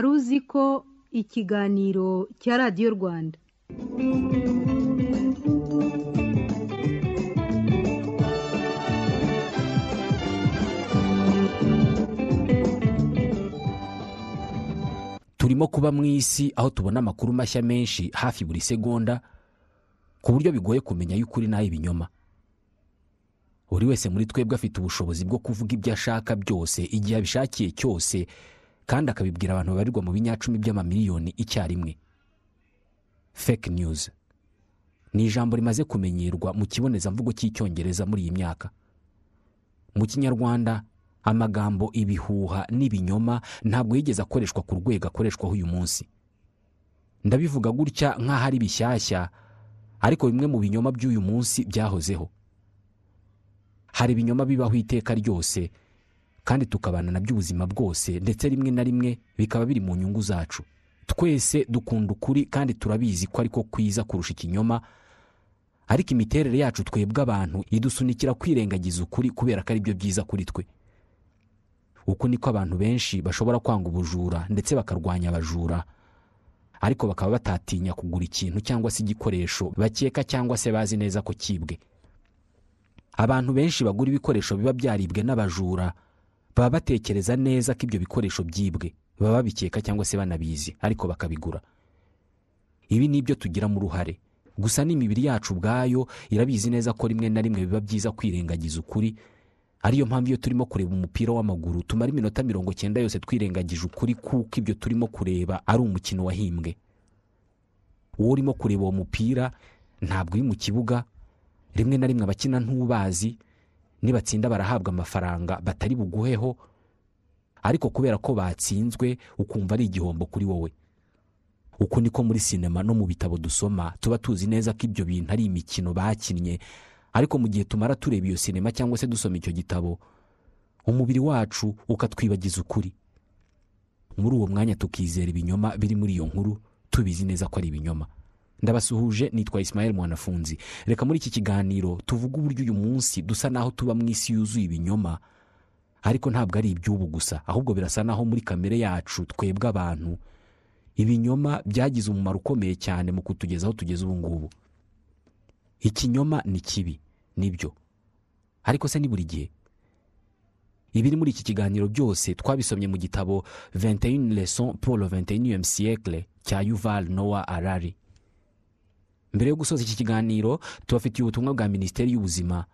wari uzi ko ikiganiro cya radiyo rwanda. Turimo kuba mu isi aho tubona amakuru mashya menshi hafi buri segonda ku buryo bigoye kumenya ay'ukuri n'ay'ibinyoma buri wese muri twebwe afite ubushobozi bwo kuvuga ibyo ashaka byose igihe abishakiye cyose kandi akabibwira abantu babarirwa mu binyacumi by'amamiliyoni icyarimwe. Fake news. Ni ijambo rimaze kumenyerwa mu kibonezamvugo cy'icyongereza muri iyi myaka. Mu kinyarwanda amagambo ibihuha n'ibinyoma ntabwo yigeze akoreshwa ku rwego akoreshwaho uyu munsi. Ndabivuga gutya nk'aho ari bishyashya ariko bimwe mu binyoma by'uyu munsi byahozeho. Hari ibinyoma bibaho iteka ryose kandi tukabana na byo ubuzima bwose ndetse rimwe na rimwe bikaba biri mu nyungu zacu. Twese dukunda ukuri kandi turabizi ko ariko kwiza kurusha ikinyoma ariko imiterere yacu twebwe abantu idusunikira kwirengagiza ukuri kubera ko ari byo byiza kuri twe. Uku niko abantu benshi bashobora kwanga ubujura ndetse bakarwanya abajura ariko bakaba batatinya kugura ikintu cyangwa se igikoresho bakeka cyangwa se bazi neza ko cyibwe abantu benshi bagura ibikoresho biba byaribwe n'abajura baba batekereza neza ko ibyo bikoresho byibwe baba babikeka cyangwa se banabizi ariko bakabigura. Ibi ni ibyo tugiramo uruhare gusa n'imibiri yacu ubwayo irabizi neza ko rimwe na rimwe biba byiza kwirengagiza ukuri. Ariyo mpamvu iyo turimo kureba umupira w'amaguru tumara iminota mirongo cyenda yose twirengagije ukuri kuko ibyo turimo kureba ari umukino wahimbwe. Uwo urimo kureba uwo mupira ntabwo uri mu kibuga rimwe na rimwe abakina ntubazi nibatsinda barahabwa amafaranga batari buguheho ariko kubera ko batsinzwe ukumva ari igihombo kuri wowe. Uko niko muri sinema no mu bitabo dusoma tuba tuzi neza ko ibyo bintu ari imikino bakinnye ariko mu gihe tumara tureba iyo sinema cyangwa se dusoma icyo gitabo umubiri wacu ukatwibagiza ukuri. Muri uwo mwanya tukizera ibinyoma biri muri iyo nkuru tubizi neza ko ari ibinyoma. Ndabasuhuje nitwa Ismael mwanafunzi. Reka muri iki kiganiro tuvuge uburyo uyu munsi dusa naho tuba mu isi yuzuye ibinyoma. Ariko ntabwo ari iby'ubu gusa ahubwo birasa naho muri kamere yacu twebwe abantu. Ibinyoma byagize umumaro ukomeye cyane mu kutugeza aho tugeze ubu ngubu. Ikinyoma ni kibi ni byo. Ariko se ni buri gihe. Ibiri muri iki kiganiro byose twabisomye mu gitabo 21 leçons pour le 21 siècle cya yuval noah arari mbere yo gusoza iki kiganiro tubafitiye ubutumwa bwa minisiteri y'ubuzima.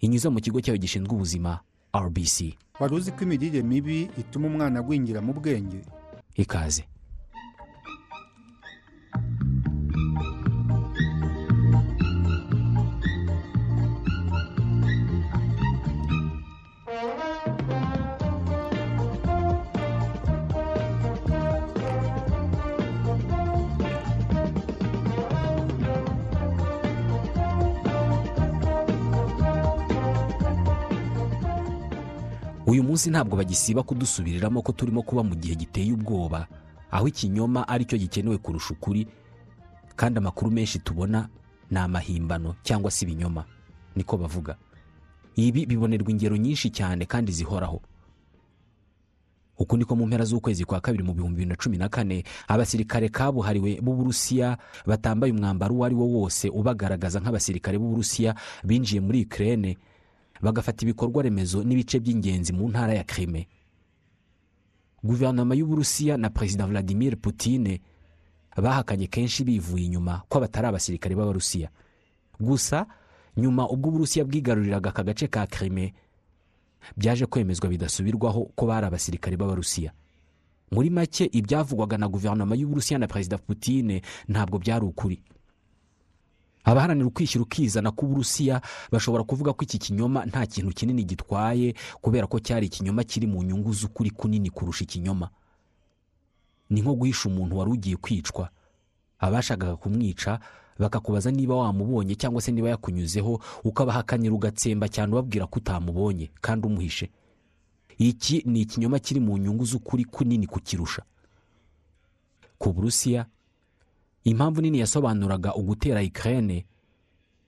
Inyuze mu kigo cyayo gishinzwe ubuzima rbc wari uzi ko imirire mibi ituma umwana agwingira mu bwenge? Ikaze. Munsi ntabwo bagisiba kudusubiriramo ko turimo kuba mu gihe giteye ubwoba. Aho ikinyoma ari cyo gikenewe kurusha ukuri kandi amakuru menshi tubona ni amahimbano cyangwa se ibinyoma niko bavuga. Ibi bibonerwa ingero nyinshi cyane kandi zihoraho. Uku niko mu mpera z'ukwezi kwa kabiri mu bihumbi bibiri na cumi na kane abasirikare kabuhariwe b'uburusiya batambaye umwambaro uwo ari wo wose ubagaragaza nk'abasirikare b'uburusiya binjiye muri ikirere bagafata ibikorwa remezo n'ibice by'ingenzi mu ntara ya krime guverinoma y'uburusiya na perezida vladimir Putin bahakanye kenshi bivuye inyuma ko batari abasirikare b'abarusiya. Gusa nyuma ubwo uburusiya bwigaruriraga aka gace ka krime byaje kwemezwa bidasubirwaho ko bari abasirikare b'abarusiya. Muri make ibyavugwaga na guverinoma y'uburusiya na perezida Putin ntabwo byari ukuri. Abaharanira ukwishyira ukizana k'uburusiya bashobora kuvuga ko iki kinyoma nta kintu kinini gitwaye kubera ko cyari ikinyoma kiri mu nyungu z'ukuri kunini kurusha ikinyoma. Ni nko guhisha umuntu wari ugiye kwicwa. Abashakaga kumwica bakakubaza niba wamubonye cyangwa se niba yakunyuzeho ukabahakanira ugatsemba cyane ubabwira ko utamubonye kandi umuhishe. Iki ni ikinyoma kiri mu nyungu z'ukuri kunini kukirusha. Ku burusiya impamvu nini yasobanuraga ugutera ikirere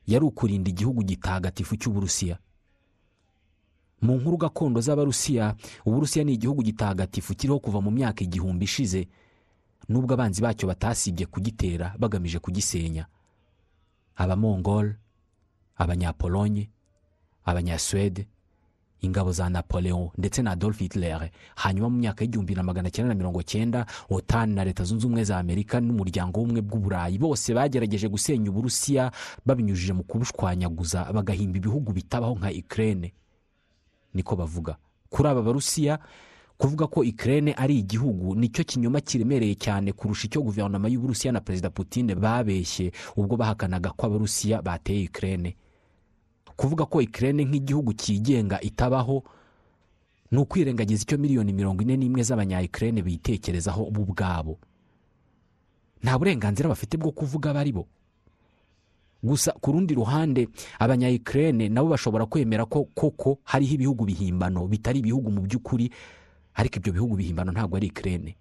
yari ukurinda igihugu gitagatifu cy'uburusiya? Mu nkuru gakondo z'abarusiya uburusiya ni igihugu gitagatifu kiriho kuva mu myaka igihumbi ishize nubwo abanzi bacyo batasibye kugitera bagamije kugisenya. Abamongol abanyapolonye abanyasuwede ingabo za napoleon ndetse na adolf hitler. Hanyuma mu myaka y'igihumbi na magana cyenda na mirongo cyenda otani na leta zunze ubumwe za amerika n'umuryango w'ubumwe bw'uburayi bose bagerageje gusenya uburusiya babinyujije mu kubushwanyaguza bagahimba ibihugu bitabaho nka ukraine. Niko bavuga. Kuri aba barusiya kuvuga ko ukraine ari igihugu ni cyo kinyoma kiremereye cyane kurusha icyo guverinoma y'uburusiya na perezida putine babeshye ubwo bahakanaga ko abarusiya bateye ukraine. Kuvuga ko ukraine nk'igihugu cyigenga itabaho ni ukwirengagiza icyo miliyoni mirongo ine n'imwe z'abanya ukraine bitekerezaho bo ubwabo nta burenganzira bafite bwo kuvuga abo ari bo. Gusa ku rundi ruhande abanya ukraine nabo bashobora kwemera ko koko hariho ibihugu bihimbano bitari ibihugu mu by'ukuri ariko ibyo bihugu bihimbano ntabwo ari ukraine.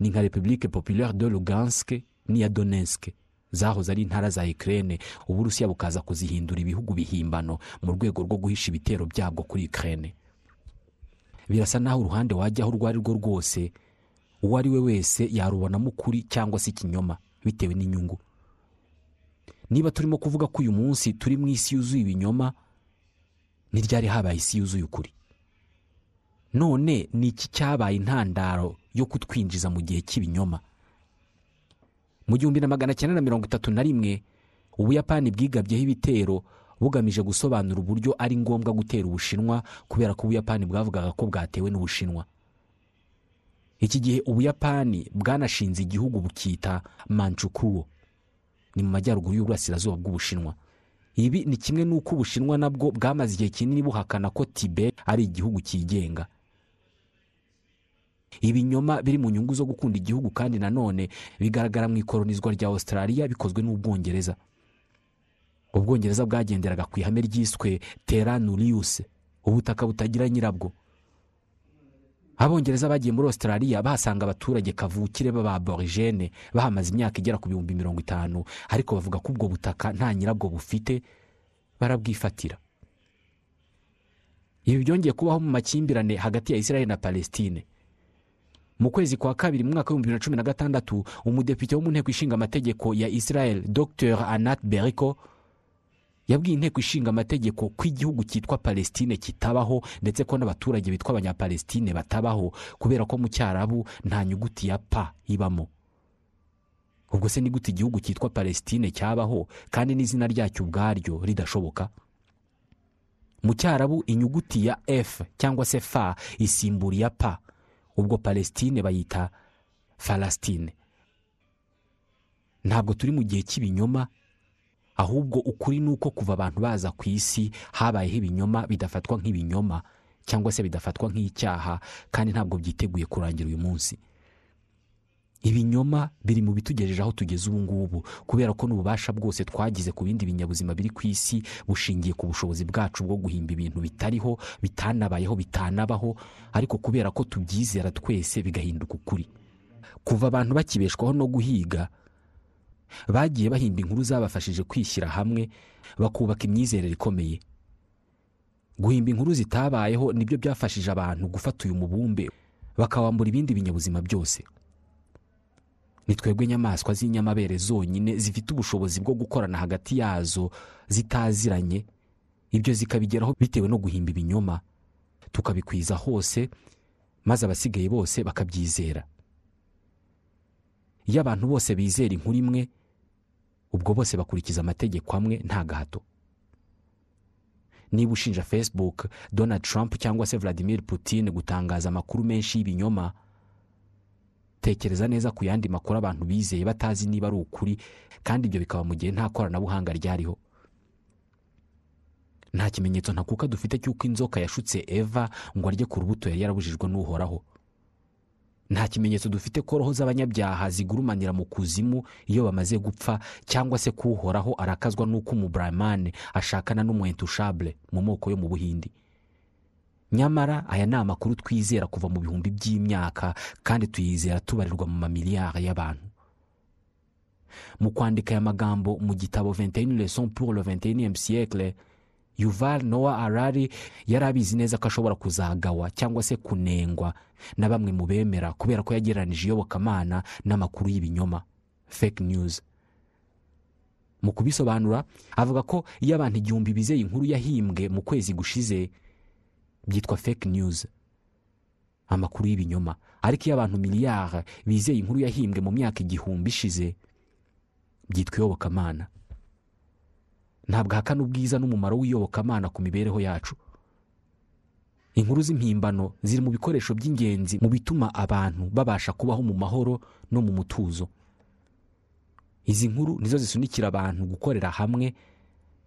Ni nka repubulike populaire de lugansk n'iya donetsk. Zahoze ari intara za ukraine uburusiya bukaza kuzihindura ibihugu bihimbano mu rwego rwo guhisha ibitero byabwo kuri ukraine. Birasa naho uruhande wajyaho urwo ari rwo rwose uwo ari we wese yarubonamo ukuri cyangwa se ikinyoma bitewe n'inyungu. Niba turimo kuvuga ko uyu munsi turi mu isi yuzuye ibinyoma ntiryari habaye isi yuzuye ukuri? None ni iki cyabaye intandaro yo kutwinjiza mu gihe cy'ibinyoma? Mu gihumbi na magana cyenda na mirongo itatu na rimwe ubuyapani bwigabyeho ibitero bugamije gusobanura uburyo ari ngombwa gutera ubushinwa kubera ko ubuyapani bwavugaga ko bwatewe n'ubushinwa. Iki gihe ubuyapani bwanashinze igihugu bukita manchukuo ni mu majyaruguru y'uburasirazuba bw'ubushinwa. Ibi ni kimwe n'uko ubushinwa nabwo bwamaze igihe kinini buhakana ko tibet ari igihugu cyigenga. Ibinyoma biri mu nyungu zo gukunda igihugu kandi nanone bigaragara mu ikoronizwa rya australia bikozwe n'ubwongereza. Ubwongereza bwagenderaga ku ihame ryiswe tera nurius ubutaka butagira nyirabwo. Abongereza bagiye muri australia bahasanga abaturage kavukire b'ababorigene bahamaze imyaka igera ku bihumbi mirongo itanu ariko bavuga ko ubwo butaka nta nyirabwo bufite barabwifatira. Ibi byongeye kubaho mu makimbirane hagati ya israel na palestine. Mu kwezi kwa kabiri mu mwaka w'ibihumbi bibiri na cumi na gatandatu umudepite wo mu nteko ishinga amategeko ya israel dr. Anat beriko yabwiye inteko ishinga amategeko ko igihugu cyitwa palestine kitabaho ndetse ko n'abaturage bitwa abanyapalestine batabaho kubera ko mu cyarabu nta nyuguti ya pa ibamo. Ubwo se ni gute igihugu cyitwa palestine cyabaho? Kandi n'izina ryacyo ubwaryo ridashoboka? Mu cyarabu inyuguti ya f cyangwa se fa isimbura iya pa ubwo palestine bayita falasitine ntabwo turi mu gihe cy'ibinyoma ahubwo ukuri ni uko kuva abantu baza ku isi habayeho ibinyoma bidafatwa nk'ibinyoma cyangwa se bidafatwa nk'icyaha kandi ntabwo byiteguye kurangira uyu munsi. Ibinyoma biri mu bitugejeje aho tugeze ubu ngubu. Kubera ko n'ububasha bwose twagize ku bindi binyabuzima biri ku isi bushingiye ku bushobozi bwacu bwo guhimba ibintu bitariho bitanabayeho bitanabaho ariko kubera ko tubyizera twese bigahinduka ukuri. Kuva abantu bakibeshwaho no guhiga bagiye bahimba inkuru zabafashije kwishyira hamwe bakubaka imyizerere ikomeye. Guhimba inkuru zitabayeho ni byo byafashije abantu gufata uyu mubumbe bakawambura ibindi binyabuzima byose. Ni twebwe inyamaswa z'inyamabere zonyine zifite ubushobozi bwo gukorana hagati yazo zitaziranye. Ibyo zikabigeraho bitewe no guhimba ibinyoma. Tukabikwiza hose maze abasigaye bose bakabyizera. Iyo abantu bose bizera inkuru imwe ubwo bose bakurikiza amategeko amwe nta gahato. Niba ushinja facebook donald trump cyangwa se vladimir putin gutangaza amakuru menshi y'ibinyoma tekereza neza ku yandi makuru abantu bizeye batazi niba ari ukuri kandi ibyo bikaba mu gihe nta koranabuhanga ryariho. Nta kimenyetso ntakuka dufite cy'uko inzoka yashutse eva ngo arye ku rubuto yari yarabujijwe n'uhoraho. Nta kimenyetso dufite ko roho z'abanyabyaha zigurumanira mu kuzimu iyo bamaze gupfa cyangwa se ko uhoraho arakazwa n'uko umuburamane ashakana n'umuwentushabure mu moko yo mu buhindi. Nyamara aya ni amakuru twizera kuva mu bihumbi by'imyaka kandi tuyizera tubarirwa mu mamiliyari y'abantu. Mu kwandika aya magambo mu gitabo 21 leçons pour le 21 siècle yuval noah arari yari abizi neza ko ashobora kuzagawa cyangwa se kunengwa na bamwe mu bemera kubera ko yagereranije iyobokamana n'amakuru y'ibinyoma fake news. Mu kubisobanura avuga ko iyo abantu igihumbi bizeye inkuru yahimbwe mu kwezi gushize byitwa fake news. Amakuru y'ibinyoma. Ariko iyo abantu miliyari bizeye inkuru yahimbwe mu myaka igihumbi ishize byitwa iyobokamana. Ntabwo ahakana ubwiza n'umumaro w'iyobokamana ku mibereho yacu. Inkuru z'impimbano ziri mu bikoresho by'ingenzi mu bituma abantu babasha kubaho mu mahoro no mu mutuzo. Izi nkuru nizo zisunikira abantu gukorera hamwe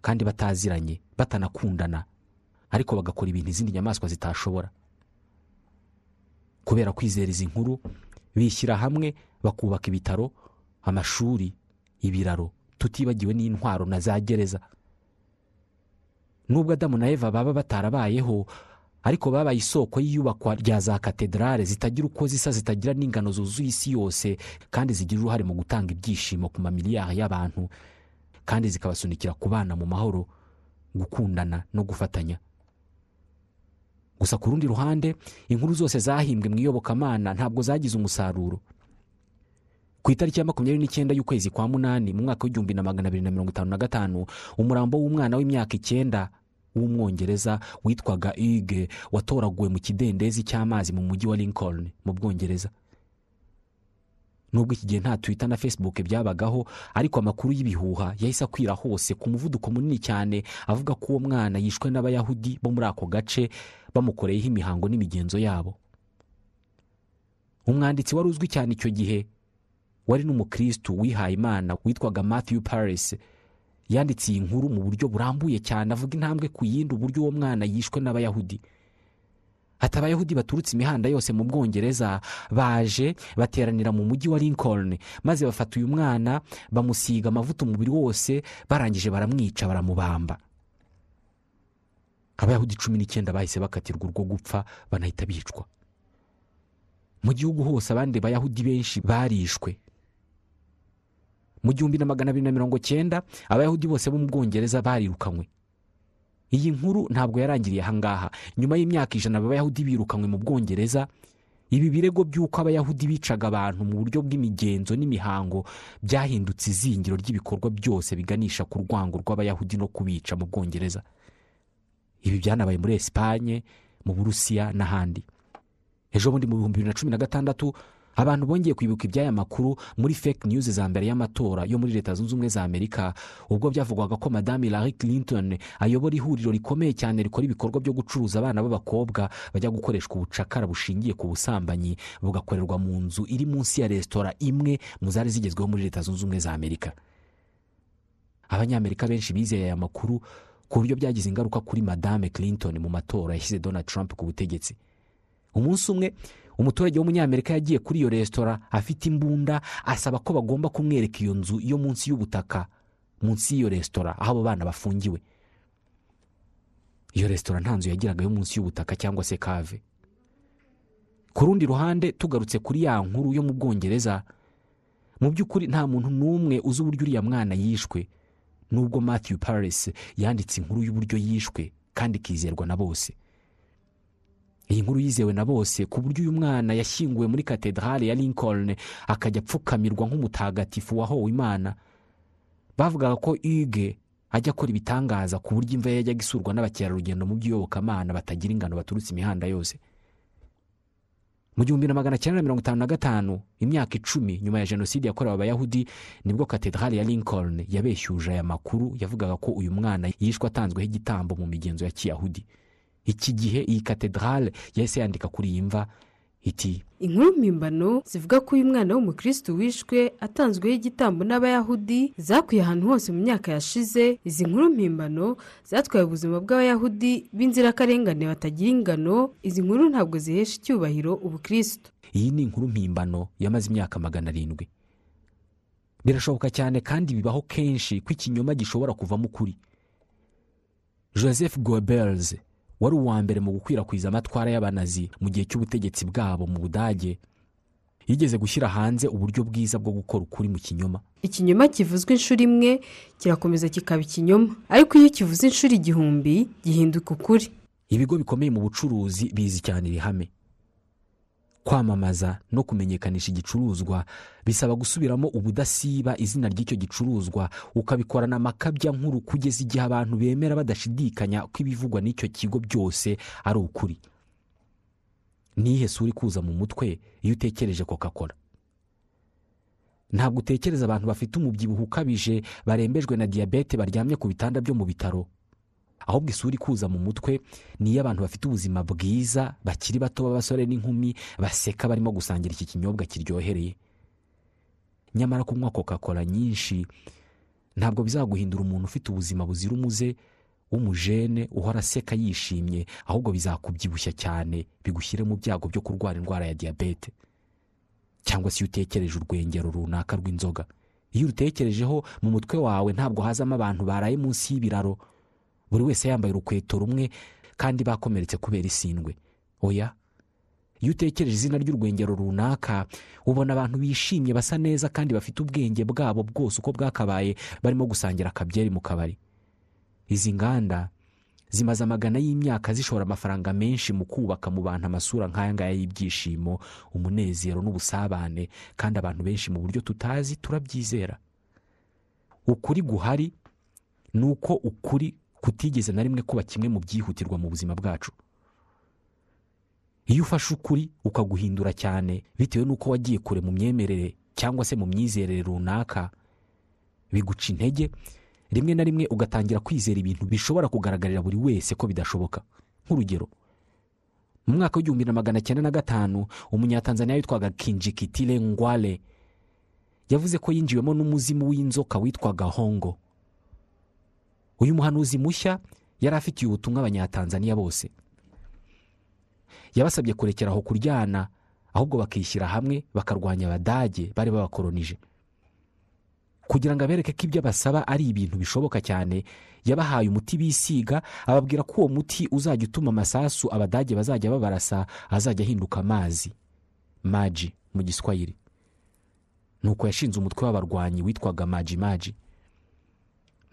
kandi bataziranye batanakundana. Ariko bagakora ibintu izindi nyamaswa zitashobora. Kubera kwizera izi nkuru bishyira hamwe bakubaka ibitaro amashuri ibiraro tutibagiwe n'intwaro na za gereza. Nubwo adamu na eva baba batarabayeho ariko babaye isoko y'iyubakwa rya za katedrale zitagira uko zisa zitagira n'ingano zuzuye isi yose kandi zigira uruhare mu gutanga ibyishimo ku mamiliyari y'abantu kandi zikabasunikira kubana mu mahoro gukundana no gufatanya. Gusa ku rundi ruhande inkuru zose zahimbwe mu iyobokamana ntabwo zagize umusaruro. Ku itariki ya makumyabiri n'icyenda y'ukwezi kwa munani mu mwaka w'igihumbi na magana abiri na mirongo itanu na gatanu umurambo w'umwana w'imyaka icyenda w'umwongereza witwaga ige watoraguwe mu kidendezi cy'amazi mu mujyi wa lincoln mu bwongereza. Nubwo iki gihe nta twita na facebook byabagaho ariko amakuru y'ibihuha yahise akwira hose ku muvuduko munini cyane avuga ko uwo mwana yishwe n'abayahudi bo muri ako gace bamukoreyeho imihango n'imigenzo yabo. Umwanditsi wari uzwi cyane icyo gihe wari n'umukirisitu wihaye imana witwaga matthew paris yanditse iyi nkuru mu buryo burambuye cyane avuga intambwe ku yindi uburyo uwo mwana yishwe n'abayahudi. Ati abayahudi baturutse imihanda yose mu bwongereza baje bateranira mu mujyi wa lincoln maze bafata uyu mwana bamusiga amavuta umubiri wose barangije baramwica baramubamba. Abayahudi cumi n'icyenda bahise bakatirwa urwo gupfa banahita bicwa. Mu gihugu hose abandi bayahudi benshi barishwe. Mu gihumbi na magana abiri na mirongo cyenda abayahudi bose bo mu bwongereza barirukanywe. Iyi nkuru ntabwo yarangiriye ahangaha nyuma y'imyaka ijana abayahudi birukanywe mu bwongereza ibi birego by'uko abayahudi bicaga abantu mu buryo bw'imigenzo n'imihango byahindutse izingiro ry'ibikorwa byose biganisha ku rwango rw'abayahudi no kubica mu bwongereza. Ibi byanabaye muri esipanye mu burusiya n'ahandi. Ejo bundi mu bihumbi bibiri na cumi na gatandatu abantu bongeye kwibuka iby'aya makuru muri fake news za mbere y'amatora yo muri leta zunze ubumwe za amerika ubwo byavugwaga ko madame Hillary Clinton ayobora ihuriro rikomeye cyane rikora ibikorwa byo gucuruza abana b'abakobwa bajya gukoreshwa ubucakara bushingiye ku busambanyi bugakorerwa mu nzu iri munsi ya resitora imwe mu zari zigezweho muri leta zunze ubumwe za amerika. Abanyamerika benshi bizeye aya makuru ku buryo byagize ingaruka kuri madame Clinton mu matora yashyize Donald Trump ku butegetsi. Umunsi umwe umuturage w'umunyamerika yagiye kuri iyo resitora afite imbunda asaba ko bagomba kumwereka iyo nzu yo munsi y'ubutaka munsi y'iyo resitora aho abo bana bafungiwe. Iyo resitora nta nzu yagiraga yo munsi y'ubutaka cyangwa se kave ku rundi ruhande tugarutse kuri ya nkuru yo mu bwongereza mu by'ukuri nta muntu n'umwe uzi uburyo uriya mwana yishwe nubwo Matthew Paris yanditse inkuru y'uburyo yishwe kandi ikizerwa na bose. Iyi nkuru yizewe na bose ku buryo uyu mwana yashyinguwe muri katedrale ya lincoln akajya apfukamirwa nk'umutagatifu wahowe imana. Bavugaga ko ige ajya akora ibitangaza ku buryo imva ye yajyaga isurwa n'abakerarugendo mu by'iyobokamana batagira ingano baturutse imihanda yose. Mu gihumbi na magana cyenda na mirongo itanu na gatanu imyaka icumi nyuma ya jenoside yakorewe abayahudi ni bwo katedrale ya lincoln yabeshyuje aya makuru yavugaga ko uyu mwana yishwe atanzweho igitambo mu migenzo ya kiyahudi. Iki gihe iyi katedrale yahise yandika kuri iyi mva iti inkuru mpimbano zivuga ko uyu mwana w'umukirisitu wishwe atanzweho igitambo n'abayahudi zakwiye ahantu hose mu myaka yashize. Izi nkuru mpimbano zatwaye ubuzima bw'abayahudi b'inzirakarengane batagira ingano. Izi nkuru ntabwo zihesha icyubahiro ubukirisitu iyi ni inkuru mpimbano yamaze imyaka magana arindwi. Birashoboka cyane kandi bibaho kenshi ko ikinyoma gishobora kuvamo ukuri. Joseph goebbels wari uwa mbere mu gukwirakwiza amatwara y'abanazi mu gihe cy'ubutegetsi bwabo mu budage. Yigeze gushyira hanze uburyo bwiza bwo gukora ukuri mu kinyoma. Ikinyoma kivuzwe inshuro imwe kirakomeza kikaba ikinyoma. Ariko iyo kivuze inshuro igihumbi gihinduka ukuri. Ibigo bikomeye mu bucuruzi bizi cyane iri hame kwamamaza no kumenyekanisha igicuruzwa bisaba gusubiramo ubudasiba izina ry'icyo gicuruzwa. Ukabikorana amakabya nkuru kugeza igihe abantu bemera badashidikanya ko ibivugwa n'icyo kigo byose ari ukuri. Nihe sura ikuza mu mutwe iyo utekereje coca cola ntabwo utekereza abantu bafite umubyibuho ukabije barembejwe na diyabete baryamye ku bitanda byo mu bitaro. Ahubwo isura ikuza mu mutwe ni iy'abantu bafite ubuzima bwiza bakiri bato b'abasore n'inkumi baseka barimo gusangira iki kinyobwa kiryohereye. Nyamara kunywa coca cola nyinshi ntabwo bizaguhindura umuntu ufite ubuzima buzira umuze w'umujene uhora aseka yishimye ahubwo bizakubyibushya cyane bigushyire mu byago byo kurwara indwara ya diyabete. Cyangwa se iyo utekereje urwengero runaka rw'inzoga. Iyo urutekerejeho mu mutwe wawe ntabwo hazamo abantu baraye munsi y'ibiraro. Buri wese yambaye urukweto rumwe kandi bakomeretse kubera isindwe. Oya iyo utekereje izina ry'urwengero runaka ubona abantu bishimye basa neza kandi bafite ubwenge bwabo bwose uko bwakabaye barimo gusangira akabyeri mu kabari. Izi nganda zimaze amagana y'imyaka zishora amafaranga menshi mu kubaka mu bantu amasura nk'aya ngaya y'ibyishimo umunezero n'ubusabane kandi abantu benshi mu buryo tutazi turabyizera. Ukuri guhari ni uko ukuri kutigeze na rimwe kuba kimwe mu byihutirwa mu buzima bwacu. Iyo ufashe ukuri ukaguhindura cyane bitewe n'uko wagiye kure mu myemerere cyangwa se mu myizerere runaka biguca intege rimwe na rimwe ugatangira kwizera ibintu bishobora kugaragarira buri wese ko bidashoboka. Nk'urugero mu mwaka w'igihumbi na magana cyenda na gatanu umunyatanzaniya witwaga kinjikitire ngwale yavuze ko yinjiwemo n'umuzimu w'inzoka witwaga hongo. Uyu muhanuzi mushya yari afitiye ubutumwa abanyatanzaniya bose. Yabasabye kurekera aho kuryana ahubwo bakishyira hamwe bakarwanya abadage bari babakoronije. Kugira ngo abereke ko ibyo basaba ari ibintu bishoboka cyane yabahaye umuti bisiga ababwira ko uwo muti uzajya utuma amasasu abadage bazajya babarasa azajya ahinduka amazi. Maji mu giswahili nuko yashinze umutwe w'abarwanyi witwaga maji maji.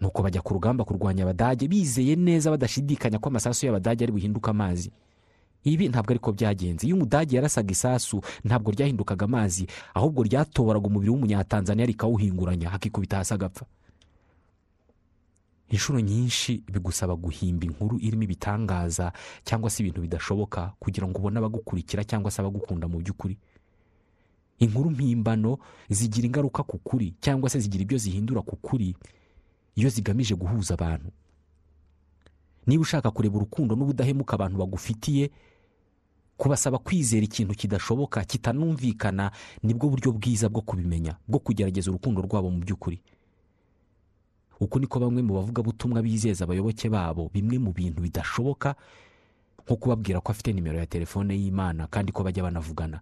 Nuko bajya ku rugamba kurwanya abadage bizeye neza badashidikanya ko amasasu y'abadage ari buhinduke amazi. Ibi ntabwo ariko byagenze. Iyo umudage yarasaga isasu ntabwo ryahindukaga amazi ahubwo ryatoboraga umubiri w'umunyatanzaniya rikawuhinguranya. Hakikubita hasi agapfa. Inshuro nyinshi bigusaba guhimba inkuru irimo ibitangaza cyangwa se ibintu bidashoboka kugira ngo ubone abagukurikira cyangwa se abagukunda mu by'ukuri. Inkuru mpimbano zigira ingaruka ku kuri cyangwa se zigira ibyo zihindura ku kuri. Iyo zigamije guhuza abantu. Niba ushaka kureba urukundo n'ubudahemuka abantu bagufitiye kubasaba kwizera ikintu kidashoboka kitanumvikana ni bwo buryo bwiza bwo kubimenya bwo kugerageza urukundo rwabo mu by'ukuri. Uku niko bamwe mu bavugabutumwa bizeza abayoboke babo bimwe mu bintu bidashoboka nko kubabwira ko afite nimero ya telefone y'imana kandi ko bajya banavugana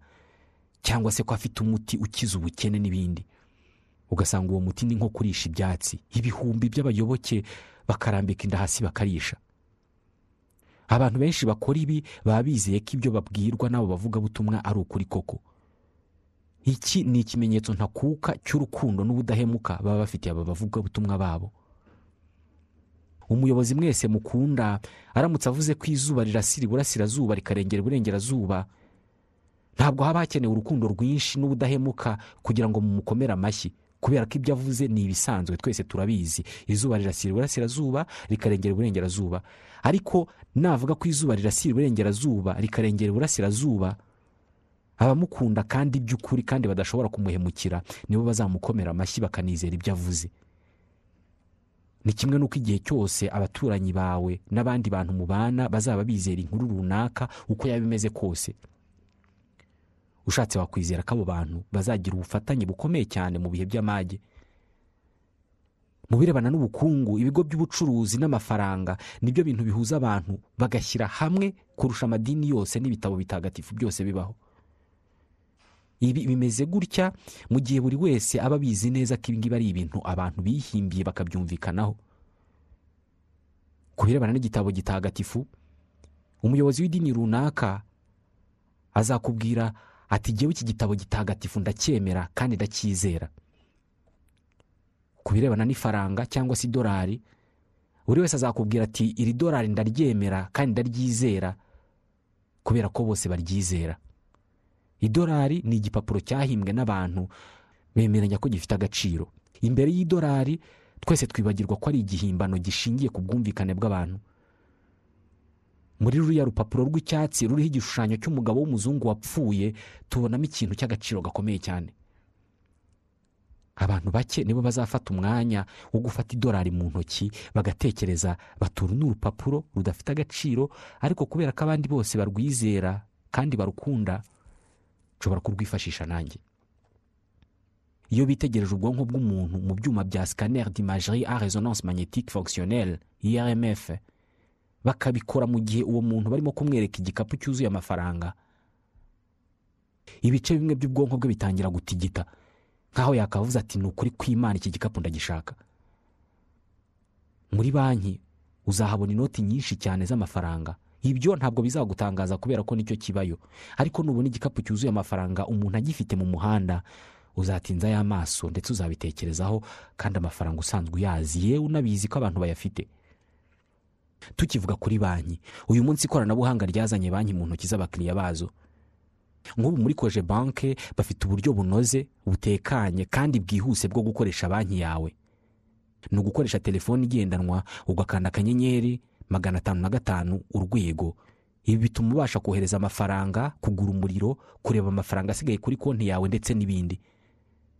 cyangwa se ko afite umuti ukiza ubukene n'ibindi. Ugasanga uwo muti ni nko kurisha ibyatsi. Ibihumbi by'abayoboke bakarambika inda hasi bakarisha. Abantu benshi bakora ibi baba bizeye ko ibyo babwirwa n'abo bavugabutumwa ari ukuri koko. Iki ni ikimenyetso ntakuka cy'urukundo n'ubudahemuka baba bafitiye aba bavugabutumwa babo. Umuyobozi mwese mukunda aramutse avuze ko izuba rirasira iburasirazuba rikarengera iburengerazuba. Ntabwo haba hakenewe urukundo rwinshi n'ubudahemuka kugira ngo mumukomere amashyi. Kubera ko ibyo avuze ni ibisanzwe twese turabizi. Izuba rirasira iburasirazuba rikarengera iburengerazuba. Ariko navuga ko izuba rirasira iburengerazuba rikarengera iburasirazuba abamukunda kandi by'ukuri kandi badashobora kumuhemukira nibo bazamukomera amashyi bakanizera ibyo avuze ni kimwe n'uko igihe cyose abaturanyi bawe n'abandi bantu mubana bazaba bizera inkuru runaka uko yaba imeze kose. Ushatse wakwizera ko abo bantu bazagira ubufatanye bukomeye cyane mu bihe by'amage. Mu birebana n'ubukungu ibigo by'ubucuruzi n'amafaranga ni byo bintu bihuza abantu bagashyira hamwe kurusha amadini yose n'ibitabo bitagatifu byose bibaho. Ibi bimeze gutya mu gihe buri wese aba abizi neza ko ibi ngibi ari ibintu abantu bihimbiye bakabyumvikanaho. Ku birebana n'igitabo gitagatifu umuyobozi w'idini runaka azakubwira ati ngewe iki gitabo gitagatifu ndacyemera kandi ndacyizera ku birebana n'ifaranga cyangwa se idolari buri wese azakubwira ati iri dolari ndaryemera kandi ndaryizera kubera ko bose baryizera. Idolari ni igipapuro cyahimbwe n'abantu bemeranya ko gifite agaciro. Imbere y'idolari twese twibagirwa ko ari igihimbano gishingiye ku bwumvikane bw'abantu. Muri ruriya rupapuro rw'icyatsi ruriho igishushanyo cy'umugabo w'umuzungu wapfuye tubonamo ikintu cy'agaciro gakomeye cyane. Abantu bake nibo bazafata umwanya wo gufata idolari mu ntoki bagatekereza batura ni urupapuro rudafite agaciro ariko kubera ko abandi bose barwizera kandi barukunda nshobora kurwifashisha nanjye. Iyo bitegereje ubwonko bw'umuntu mu byuma bya scanner d'imagerie à résonance magnétique fonctionnelle irmf bakabikora mu gihe uwo muntu barimo kumwereka igikapu cyuzuye amafaranga. Ibice bimwe by'ubwonko bwe bitangira gutigita. Nk'aho yakavuze ati ni ukuri kw'imana iki gikapu ndagishaka. Muri banki uzahabona inoti nyinshi cyane z'amafaranga. Ibyo ntabwo bizagutangaza kubera ko ni cyo kibayo. Ariko nubona igikapu cyuzuye amafaranga umuntu agifite mu muhanda uzatinza y'amaso ndetse uzabitekerezaho kandi amafaranga usanzwe uyazi. Yewe unabizi ko abantu bayafite. Tukivuga kuri banki. Uyu munsi ikoranabuhanga ryazanye banki mu ntoki z'abakiriya bazo. Nk'ubu muri koje banke bafite uburyo bunoze butekanye kandi bwihuse bwo gukoresha banki yawe. Ni ugukoresha telefone igendanwa ugakanda akanyenyeri magana atanu na gatanu urwego. Ibi bituma ubasha kohereza amafaranga kugura umuriro kureba amafaranga asigaye kuri konti yawe ndetse n'ibindi.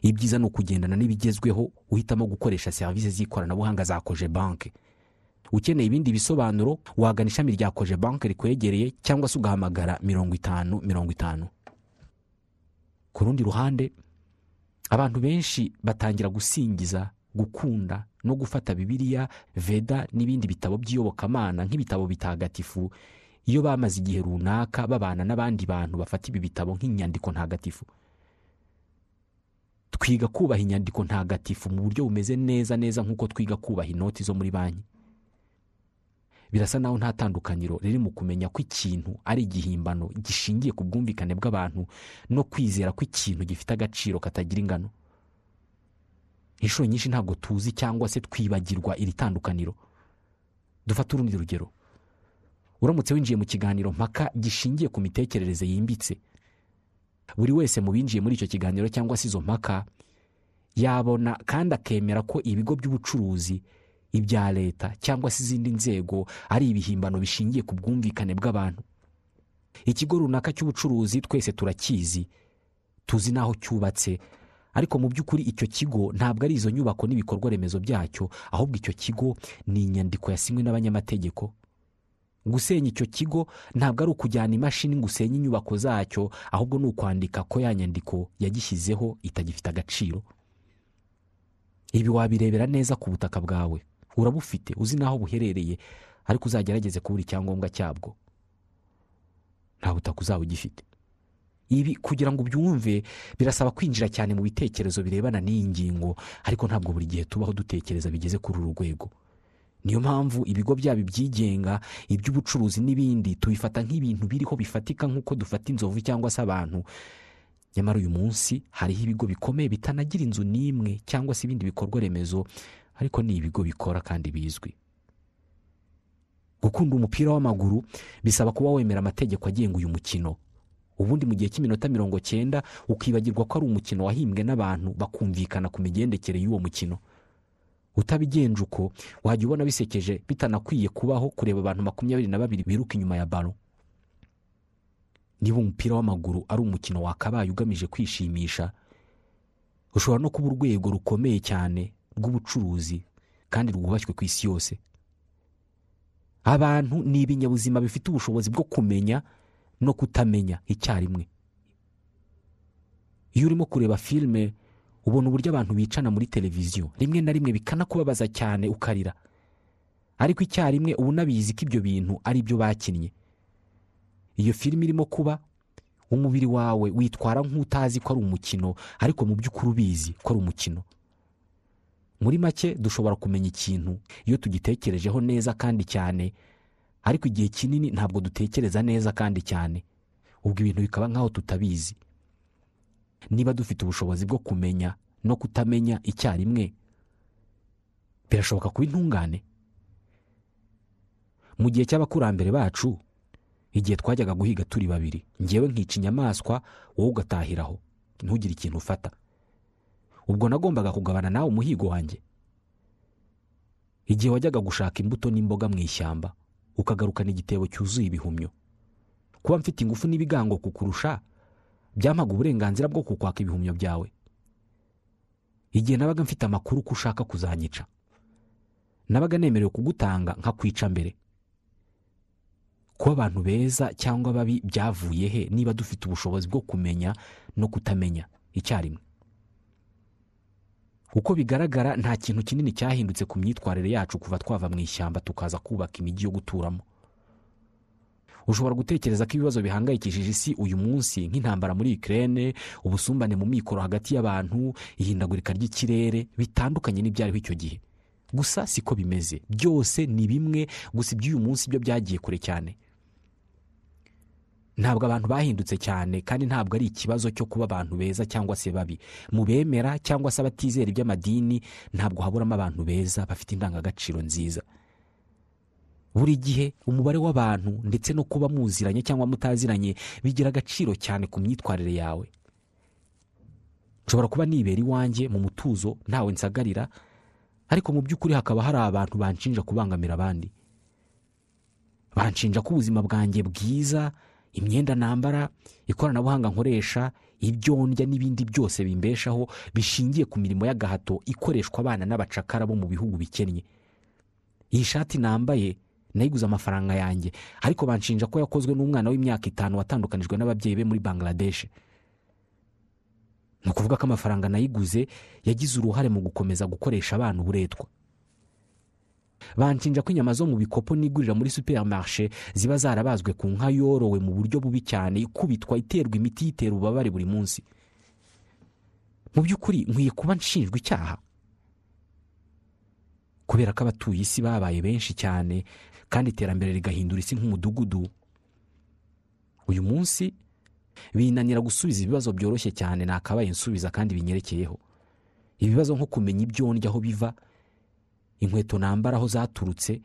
Ibyiza ni ukugendana n'ibigezweho uhitamo gukoresha serivisi z'ikoranabuhanga za koje banke ukeneye ibindi bisobanuro wagana ishami rya koje banke rikwegereye cyangwa se ugahamagara mirongo itanu mirongo itanu. Ku rundi ruhande abantu benshi batangira gusingiza gukunda no gufata bibiliya veda n'ibindi bitabo by'iyobokamana nk'ibitabo bitagatifu. Iyo bamaze igihe runaka babana n'abandi bantu bafata ibi bitabo nk'inyandiko ntagatifu. Twiga kubaha inyandiko ntagatifu mu buryo bumeze neza neza nk'uko twiga kubaha inoti zo muri banki. Birasa naho nta tandukaniro riri mu kumenya ko ikintu ari igihimbano gishingiye ku bwumvikane bw'abantu no kwizera ko ikintu gifite agaciro katagira ingano. Inshuro nyinshi ntabwo tuzi cyangwa se twibagirwa iri tandukaniro. Dufate urundi rugero. Uramutse winjiye mu kiganiro mpaka gishingiye ku mitekerereze yimbitse. Buri wese mu binjiye muri icyo kiganiro cyangwa se izo mpaka yabona kandi akemera ko ibigo by'ubucuruzi ibya leta cyangwa se izindi nzego ari ibihimbano bishingiye ku bwumvikane bw'abantu. Ikigo runaka cy'ubucuruzi twese turakizi tuzi n'aho cyubatse ariko mu by'ukuri icyo kigo ntabwo ari izo nyubako n'ibikorwa remezo byacyo ahubwo icyo kigo ni inyandiko yasinywe n'abanyamategeko. Gusenya icyo kigo ntabwo ari ukujyana imashini ngo usenye inyubako zacyo ahubwo ni ukwandika ko ya nyandiko yagishyizeho itagifite agaciro. Ibi wabirebera neza ku butaka bwawe. Urabufite uzi n'aho buherereye ariko uzagerageze kubura icyangombwa cyabwo. Nta butaka uzaba ugifite. Ibi kugira ngo ubyumve birasaba kwinjira cyane mu bitekerezo birebana n'iyi ngingo ariko ntabwo buri gihe tubaho dutekereza bigeze kuri uru rwego. Niyo mpamvu ibigo byaba ibyigenga iby'ubucuruzi n'ibindi tubifata nk'ibintu biriho bifatika nk'uko dufata inzovu cyangwa se abantu. Nyamara uyu munsi hariho ibigo bikomeye bitanagira inzu n'imwe cyangwa se ibindi bikorwa remezo ariko ni ibigo bikora kandi bizwi. Gukunda umupira w'amaguru bisaba kuba wemera amategeko agenga uyu mukino. Ubundi mu gihe cy'iminota mirongo cyenda ukibagirwa ko ari umukino wahimbwe n'abantu bakumvikana ku migendekere y'uwo mukino. Utabigenje uko wajya ubona bisekeje bitanakwiye kubaho kureba abantu makumyabiri na babiri biruka inyuma ya baro niba umupira w'amaguru ari umukino wakabaye ugamije kwishimisha ushobora no kuba urwego rukomeye cyane rw'ubucuruzi kandi rwubashywe ku isi yose. Abantu ni ibinyabuzima bifite ubushobozi bwo kumenya no kutamenya icyarimwe. Iyo urimo kureba filime ubona uburyo abantu bicana muri televiziyo. Rimwe na rimwe bikanakubabaza cyane ukarira. Ariko icyarimwe uba unabizi ko ibyo bintu ari byo bakinnye. Iyo filime irimo kuba umubiri wawe witwara nk'utazi ko ari umukino ariko mu by'ukuri ubizi ko ari umukino. Muri make dushobora kumenya ikintu iyo tugitekerejeho neza kandi cyane ariko igihe kinini ntabwo dutekereza neza kandi cyane. Ubwo ibintu bikaba nk'aho tutabizi. Niba dufite ubushobozi bwo kumenya no kutamenya icyarimwe birashoboka kuba intungane. Mu gihe cy'abakurambere bacu igihe twajyaga guhiga turi babiri ngewe nkica inyamaswa wowe ugatahiraho ntugire ikintu ufata. Ubwo nagombaga kugabana nawe umuhigo wanjye. Igihe wajyaga gushaka imbuto n'imboga mu ishyamba ukagarukana igitebo cyuzuye ibihumyo. Kuba mfite ingufu n'ibigango kukurusha byampaga uburenganzira bwo kukwaka ibihumyo byawe. Igihe nabaga mfite amakuru ko ushaka kuzanyica nabaga nemerewe kugutanga nkakwica mbere. Kuba abantu beza cyangwa babi byavuye he? Niba dufite ubushobozi bwo kumenya no kutamenya icyarimwe. Uko bigaragara nta kintu kinini cyahindutse ku myitwarire yacu kuva twava mu ishyamba tukaza kubaka imijyi yo guturamo. Ushobora gutekereza ko ibibazo bihangayikishije isi uyu munsi nk'intambara muri ikirere ubusumbane mu mikoro hagati y'abantu ihindagurika ry'ikirere bitandukanye n'ibyariho icyo gihe. Gusa siko bimeze. Byose ni bimwe gusa iby'uyu munsi byo byagiye kure cyane. Ntabwo abantu bahindutse cyane kandi ntabwo ari ikibazo cyo kuba abantu beza cyangwa se babi. Mu bemera cyangwa se abatizera iby'amadini ntabwo haburamo abantu beza bafite indangagaciro nziza. Buri gihe umubare w'abantu ndetse no kuba muziranye cyangwa mutaziranye bigira agaciro cyane ku myitwarire yawe. Nshobora kuba nibera iwanjye mu mutuzo ntawe nsagarira ariko mu by'ukuri hakaba hari abantu banshinja kubangamira abandi. Banshinja ko ubuzima bwanjye bwiza imyenda nambara ikoranabuhanga nkoresha ibyo ndya n'ibindi byose bimbeshaho bishingiye ku mirimo y'agahato ikoreshwa abana n'abacakara bo mu bihugu bikennye. Iyi shati nambaye nayiguze amafaranga yanjye ariko banshinja ko yakozwe n'umwana w'imyaka itanu watandukanijwe n'ababyeyi be muri bangladesh. Ni ukuvuga ko amafaranga nayiguze yagize uruhare mu gukomeza gukoresha abana uburetwa. Banshinja ko inyama zo mu bikopo nigurira muri superimarishe ziba zarabazwe ku nka yorowe mu buryo bubi cyane ikubitwa iterwa imiti yitera ububabare buri munsi. Mu by'ukuri nkwiye kuba nshinjwa icyaha. Kubera ko abatuye isi babaye benshi cyane kandi iterambere rigahindura isi nk'umudugudu. Uyu munsi binanira gusubiza ibibazo byoroshye cyane nakabaye nsubiza kandi binyerekeyeho. Ibibazo nko kumenya ibyo ndya aho biva inkweto nambara aho zaturutse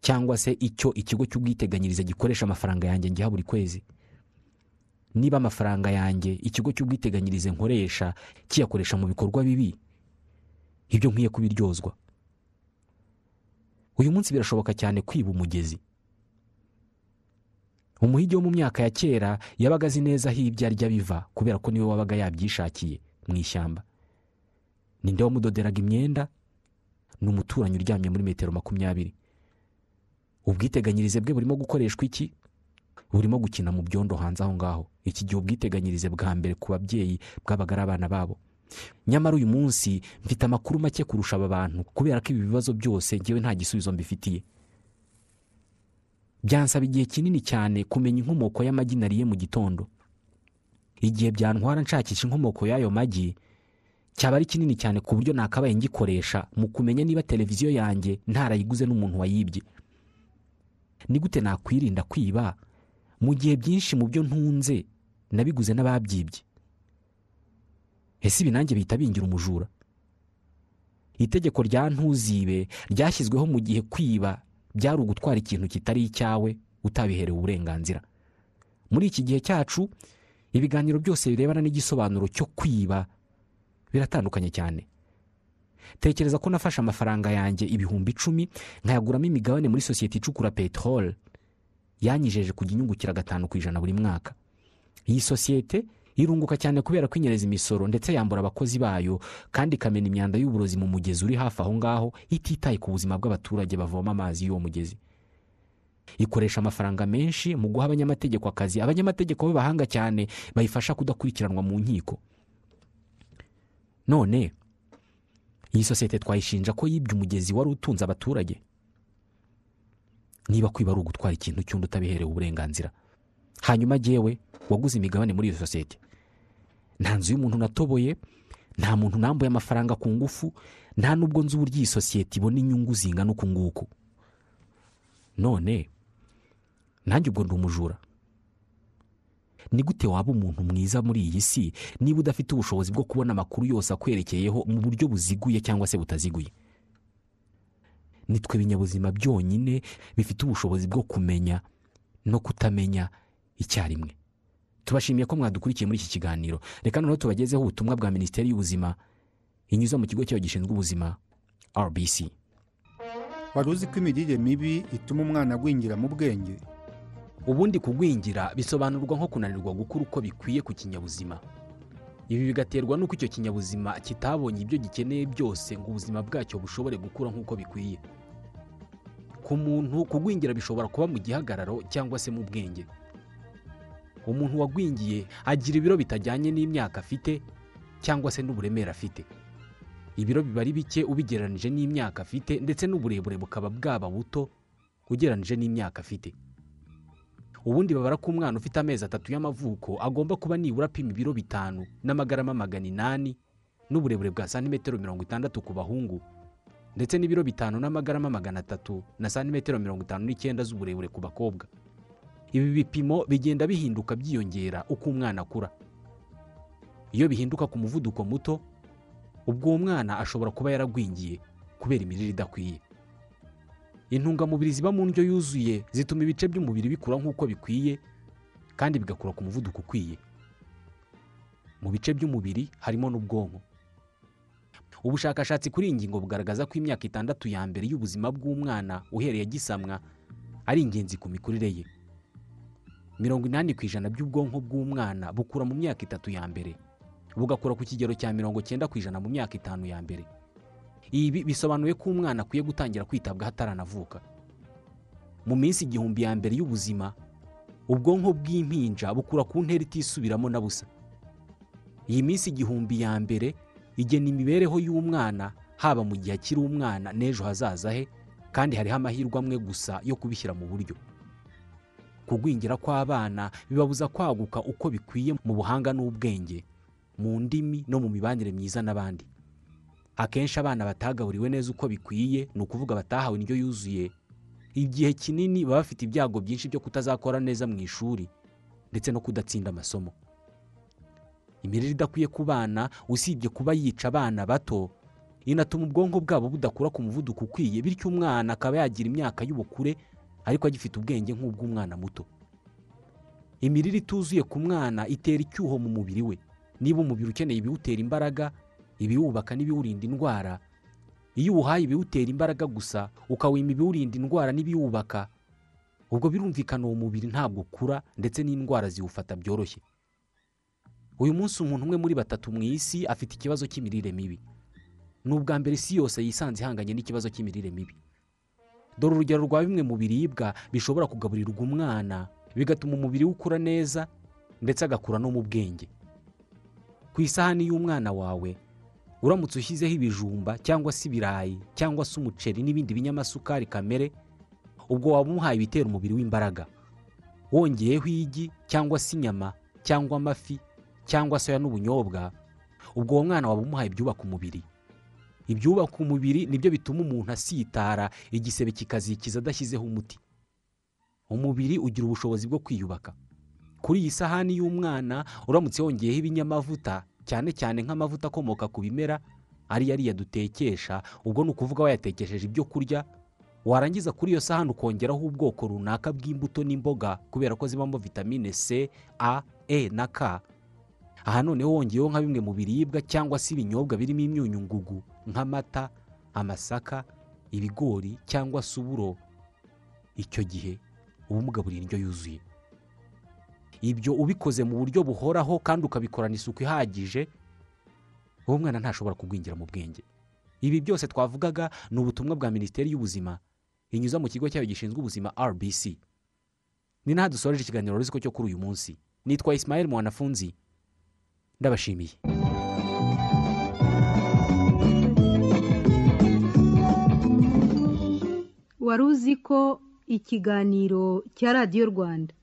cyangwa se icyo ikigo cy'ubwiteganyirize gikoresha amafaranga yanjye ngiha buri kwezi. Niba amafaranga yanjye ikigo cy'ubwiteganyirize nkoresha kiyakoresha mu bikorwa bibi ibyo nkwiye kubiryozwa. Uyu munsi birashoboka cyane kwiba umugezi. Umuhigi wo mu myaka ya kera yabaga azi neza aho ibyo arya biva kubera ko ni we wabaga yabyishakiye mu ishyamba. Ninde wamudoderaga imyenda? Ni umuturanyi uryamye muri metero makumyabiri. Ubwiteganyirize bwe burimo gukoreshwa iki? Burimo gukina mu byondo hanze aho ngaho. Iki gihe ubwiteganyirize bwa mbere ku babyeyi bwabaga ari abana babo. Nyamara uyu munsi mfite amakuru make kurusha aba bantu kubera ko ibi bibazo byose ngewe nta gisubizo mbifitiye. Byansaba igihe kinini cyane kumenya inkomoko y'amagi nariye mu gitondo. Igihe byantwara nshakisha inkomoko y'ayo magi cyaba ari kinini cyane ku buryo nakabaye ngikoresha mu kumenya niba televiziyo yanjye ntarayiguze n'umuntu wayibye. Ni gute nakwirinda kwiba? Mu gihe byinshi mu byo ntunze nabiguze n'ababyibye. Ese ibi nanjye bihita bingira umujura? Itegeko rya ntuzibe ryashyizweho mu gihe kwiba byari ugutwara ikintu kitari icyawe utabiherewe uburenganzira. Muri iki gihe cyacu ibiganiro byose birebana n'igisobanuro cyo kwiba biratandukanye cyane. Tekereza ko nafashe amafaranga yanjye ibihumbi icumi nkayaguramo imigabane muri sosiyete icukura peteroli yanyijeje kujya inyungukira gatanu ku ijana buri mwaka. Iyi sosiyete irunguka cyane kubera ko inyereza imisoro ndetse yambura abakozi bayo kandi ikamena imyanda y'uburozi mu mugezi uri hafi aho ngaho ititaye ku buzima bw'abaturage bavoma amazi y'uwo mugezi. Ikoresha amafaranga menshi mu guha abanyamategeko akazi. Abanyamategeko b'abahanga cyane bayifasha kudakurikiranwa mu nkiko. None. Iyi sosiyete twayishinja ko yibye umugezi wari utunze abaturage. Niba kwiba ari ugutwara ikintu cy'undi utabiherewe uburenganzira. Hanyuma jyewe waguze imigabane muri iyo sosiyete. Nta nzu y'umuntu natoboye nta muntu nambuye amafaranga ku ngufu nta n'ubwo nzi uburyo iyi sosiyete ibona inyungu zingana uku nguku. None nanjye ubwo ndi umujura. Ni gute waba umuntu mwiza muri iyi si? Niba udafite ubushobozi bwo kubona amakuru yose akwerekeyeho mu buryo buziguye cyangwa se butaziguye? Ni twe binyabuzima byonyine bifite ubushobozi bwo kumenya no kutamenya icyarimwe. Tubashimiye ko mwadukurikiye muri iki kiganiro. Reka noneho tubagezeho ubutumwa bwa minisiteri y'ubuzima inyuze mu kigo cyayo gishinzwe ubuzima rbc wari uzi ko imirire mibi ituma umwana agwingira mu bwenge? Ubundi kugwingira bisobanurwa nko kunanirwa gukura uko bikwiye ku kinyabuzima. Ibi bigaterwa n'uko icyo kinyabuzima kitabonye ibyo gikeneye byose ngo ubuzima bwacyo bushobore gukura nk'uko bikwiye. Ku muntu kugwingira bishobora kuba mu gihagararo cyangwa se mu bwenge. Umuntu wagwingiye agira ibiro bitajyanye n'imyaka afite cyangwa se n'uburemere afite. Ibiro biba ari bike ubigereranije n'imyaka afite ndetse n'uburebure bukaba bwaba buto ugereranije n'imyaka afite. Ubundi babara ko umwana ufite amezi atatu y'amavuko agomba kuba nibura apima ibiro bitanu n'amagarama magana inani n'uburebure bwa santimetero mirongo itandatu ku bahungu ndetse n'ibiro bitanu n'amagarama magana atatu na santimetero mirongo itanu n'icyenda z'uburebure ku bakobwa. Ibi bipimo bigenda bihinduka byiyongera uko umwana akura. Iyo bihinduka ku muvuduko muto ubwo uwo mwana ashobora kuba yaragwingiye kubera imirire idakwiye. Intungamubiri ziba mu ndyo yuzuye zituma ibice by'umubiri bikura nk'uko bikwiye kandi bigakura ku muvuduko ukwiye. Mu bice by'umubiri harimo n'ubwonko. Ubushakashatsi kuri iyi ngingo bugaragaza ko imyaka itandatu ya mbere y'ubuzima bw'umwana uhereye agisamwa ari ingenzi ku mikurire ye. Mirongo inani ku ijana by'ubwonko bw'umwana bukura mu myaka itatu ya mbere. Bugakura ku kigero cya mirongo cyenda ku ijana mu myaka itanu ya mbere. Ibi bisobanuye ko umwana akwiye gutangira kwitabwaho ataranavuka. Mu minsi igihumbi ya mbere y'ubuzima ubwonko bw'impinja bukura ku ntera itisubiramo na busa. Iyi minsi igihumbi ya mbere igena imibereho y'umwana haba mu gihe akiri umwana n'ejo hazaza he kandi hariho amahirwe amwe gusa yo kubishyira mu buryo. Kugwingira kw'abana bibabuza kwaguka uko bikwiye mu buhanga n'ubwenge mu ndimi no mu mibanire myiza n'abandi. Akenshi abana batagaburiwe neza uko bikwiye ni ukuvuga batahawe indyo yuzuye. Igihe kinini baba bafite ibyago byinshi byo kutazakora neza mu ishuri ndetse no kudatsinda amasomo. Imirire idakwiye ku bana usibye kuba yica abana bato inatuma ubwonko bwabo budakura ku muvuduko ukwiye bityo umwana akaba yagira imyaka y'ubukure ariko agifite ubwenge nk'ubw'umwana muto. Imirire ituzuye ku mwana itera icyuho mu mubiri we. Niba umubiri ukeneye ibiwutera imbaraga ibiwubaka n'ibiwurinda indwara. Iyo uwuhaye ibiwutera imbaraga gusa ukawima ibiwurinda indwara n'ibiwubaka ubwo birumvikana uwo mubiri ntabwo ukura ndetse n'indwara ziwufata byoroshye. Uyu munsi umuntu umwe muri batatu mu isi afite ikibazo cy'imirire mibi. Ni ubwa mbere isi yose yisanze ihanganye n'ikibazo cy'imirire mibi. Dore urugero rwa bimwe mu biribwa bishobora kugaburirwa umwana bigatuma umubiri we ukura neza ndetse agakura no mu bwenge. Ku isahani y'umwana wawe uramutse ushyizeho ibijumba cyangwa se ibirayi cyangwa se umuceri n'ibindi binyamasukari kamere ubwo waba umuhaye ibitera umubiri w'imbaraga. Wongeyeho igi cyangwa se inyama cyangwa amafi cyangwa soya n'ubunyobwa ubwo uwo mwana waba umuhaye ibyubaka umubiri. Ibyubaka umubiri ni byo bituma umuntu asitara igisebe kikazikiza adashyizeho umuti. Umubiri ugira ubushobozi bwo kwiyubaka. Kuri iyi sahani y'umwana uramutse wongeyeho ibinyamavuta cyane cyane nk'amavuta akomoka ku bimera ariyo ariya dutekesha ubwo ni ukuvuga wayatekesheje ibyo kurya warangiza kuri iyo sahani ukongeraho ubwoko runaka bw'imbuto n'imboga kubera ko zibamo vitamine c a e na k. Aha noneho wongeyeho nka bimwe mu biribwa cyangwa se ibinyobwa birimo imyunyungugu nk'amata amasaka ibigori cyangwa se uburo. Icyo gihe uba umugaburira indyo yuzuye. Ibyo ubikoze mu buryo buhoraho kandi ukabikorana isuku ihagije uwo mwana ntashobora kugwingira mu bwenge. Ibi byose twavugaga ni ubutumwa bwa minisiteri y'ubuzima inyuza mu kigo cyayo gishinzwe ubuzima rbc ni naho dusoreje ikiganiro rusiko cyo kuri uyu munsi. Nitwa isimayeli mwanafunzi. Ndabashimiye. Wari uzi ko ikiganiro cya radiyo rwanda.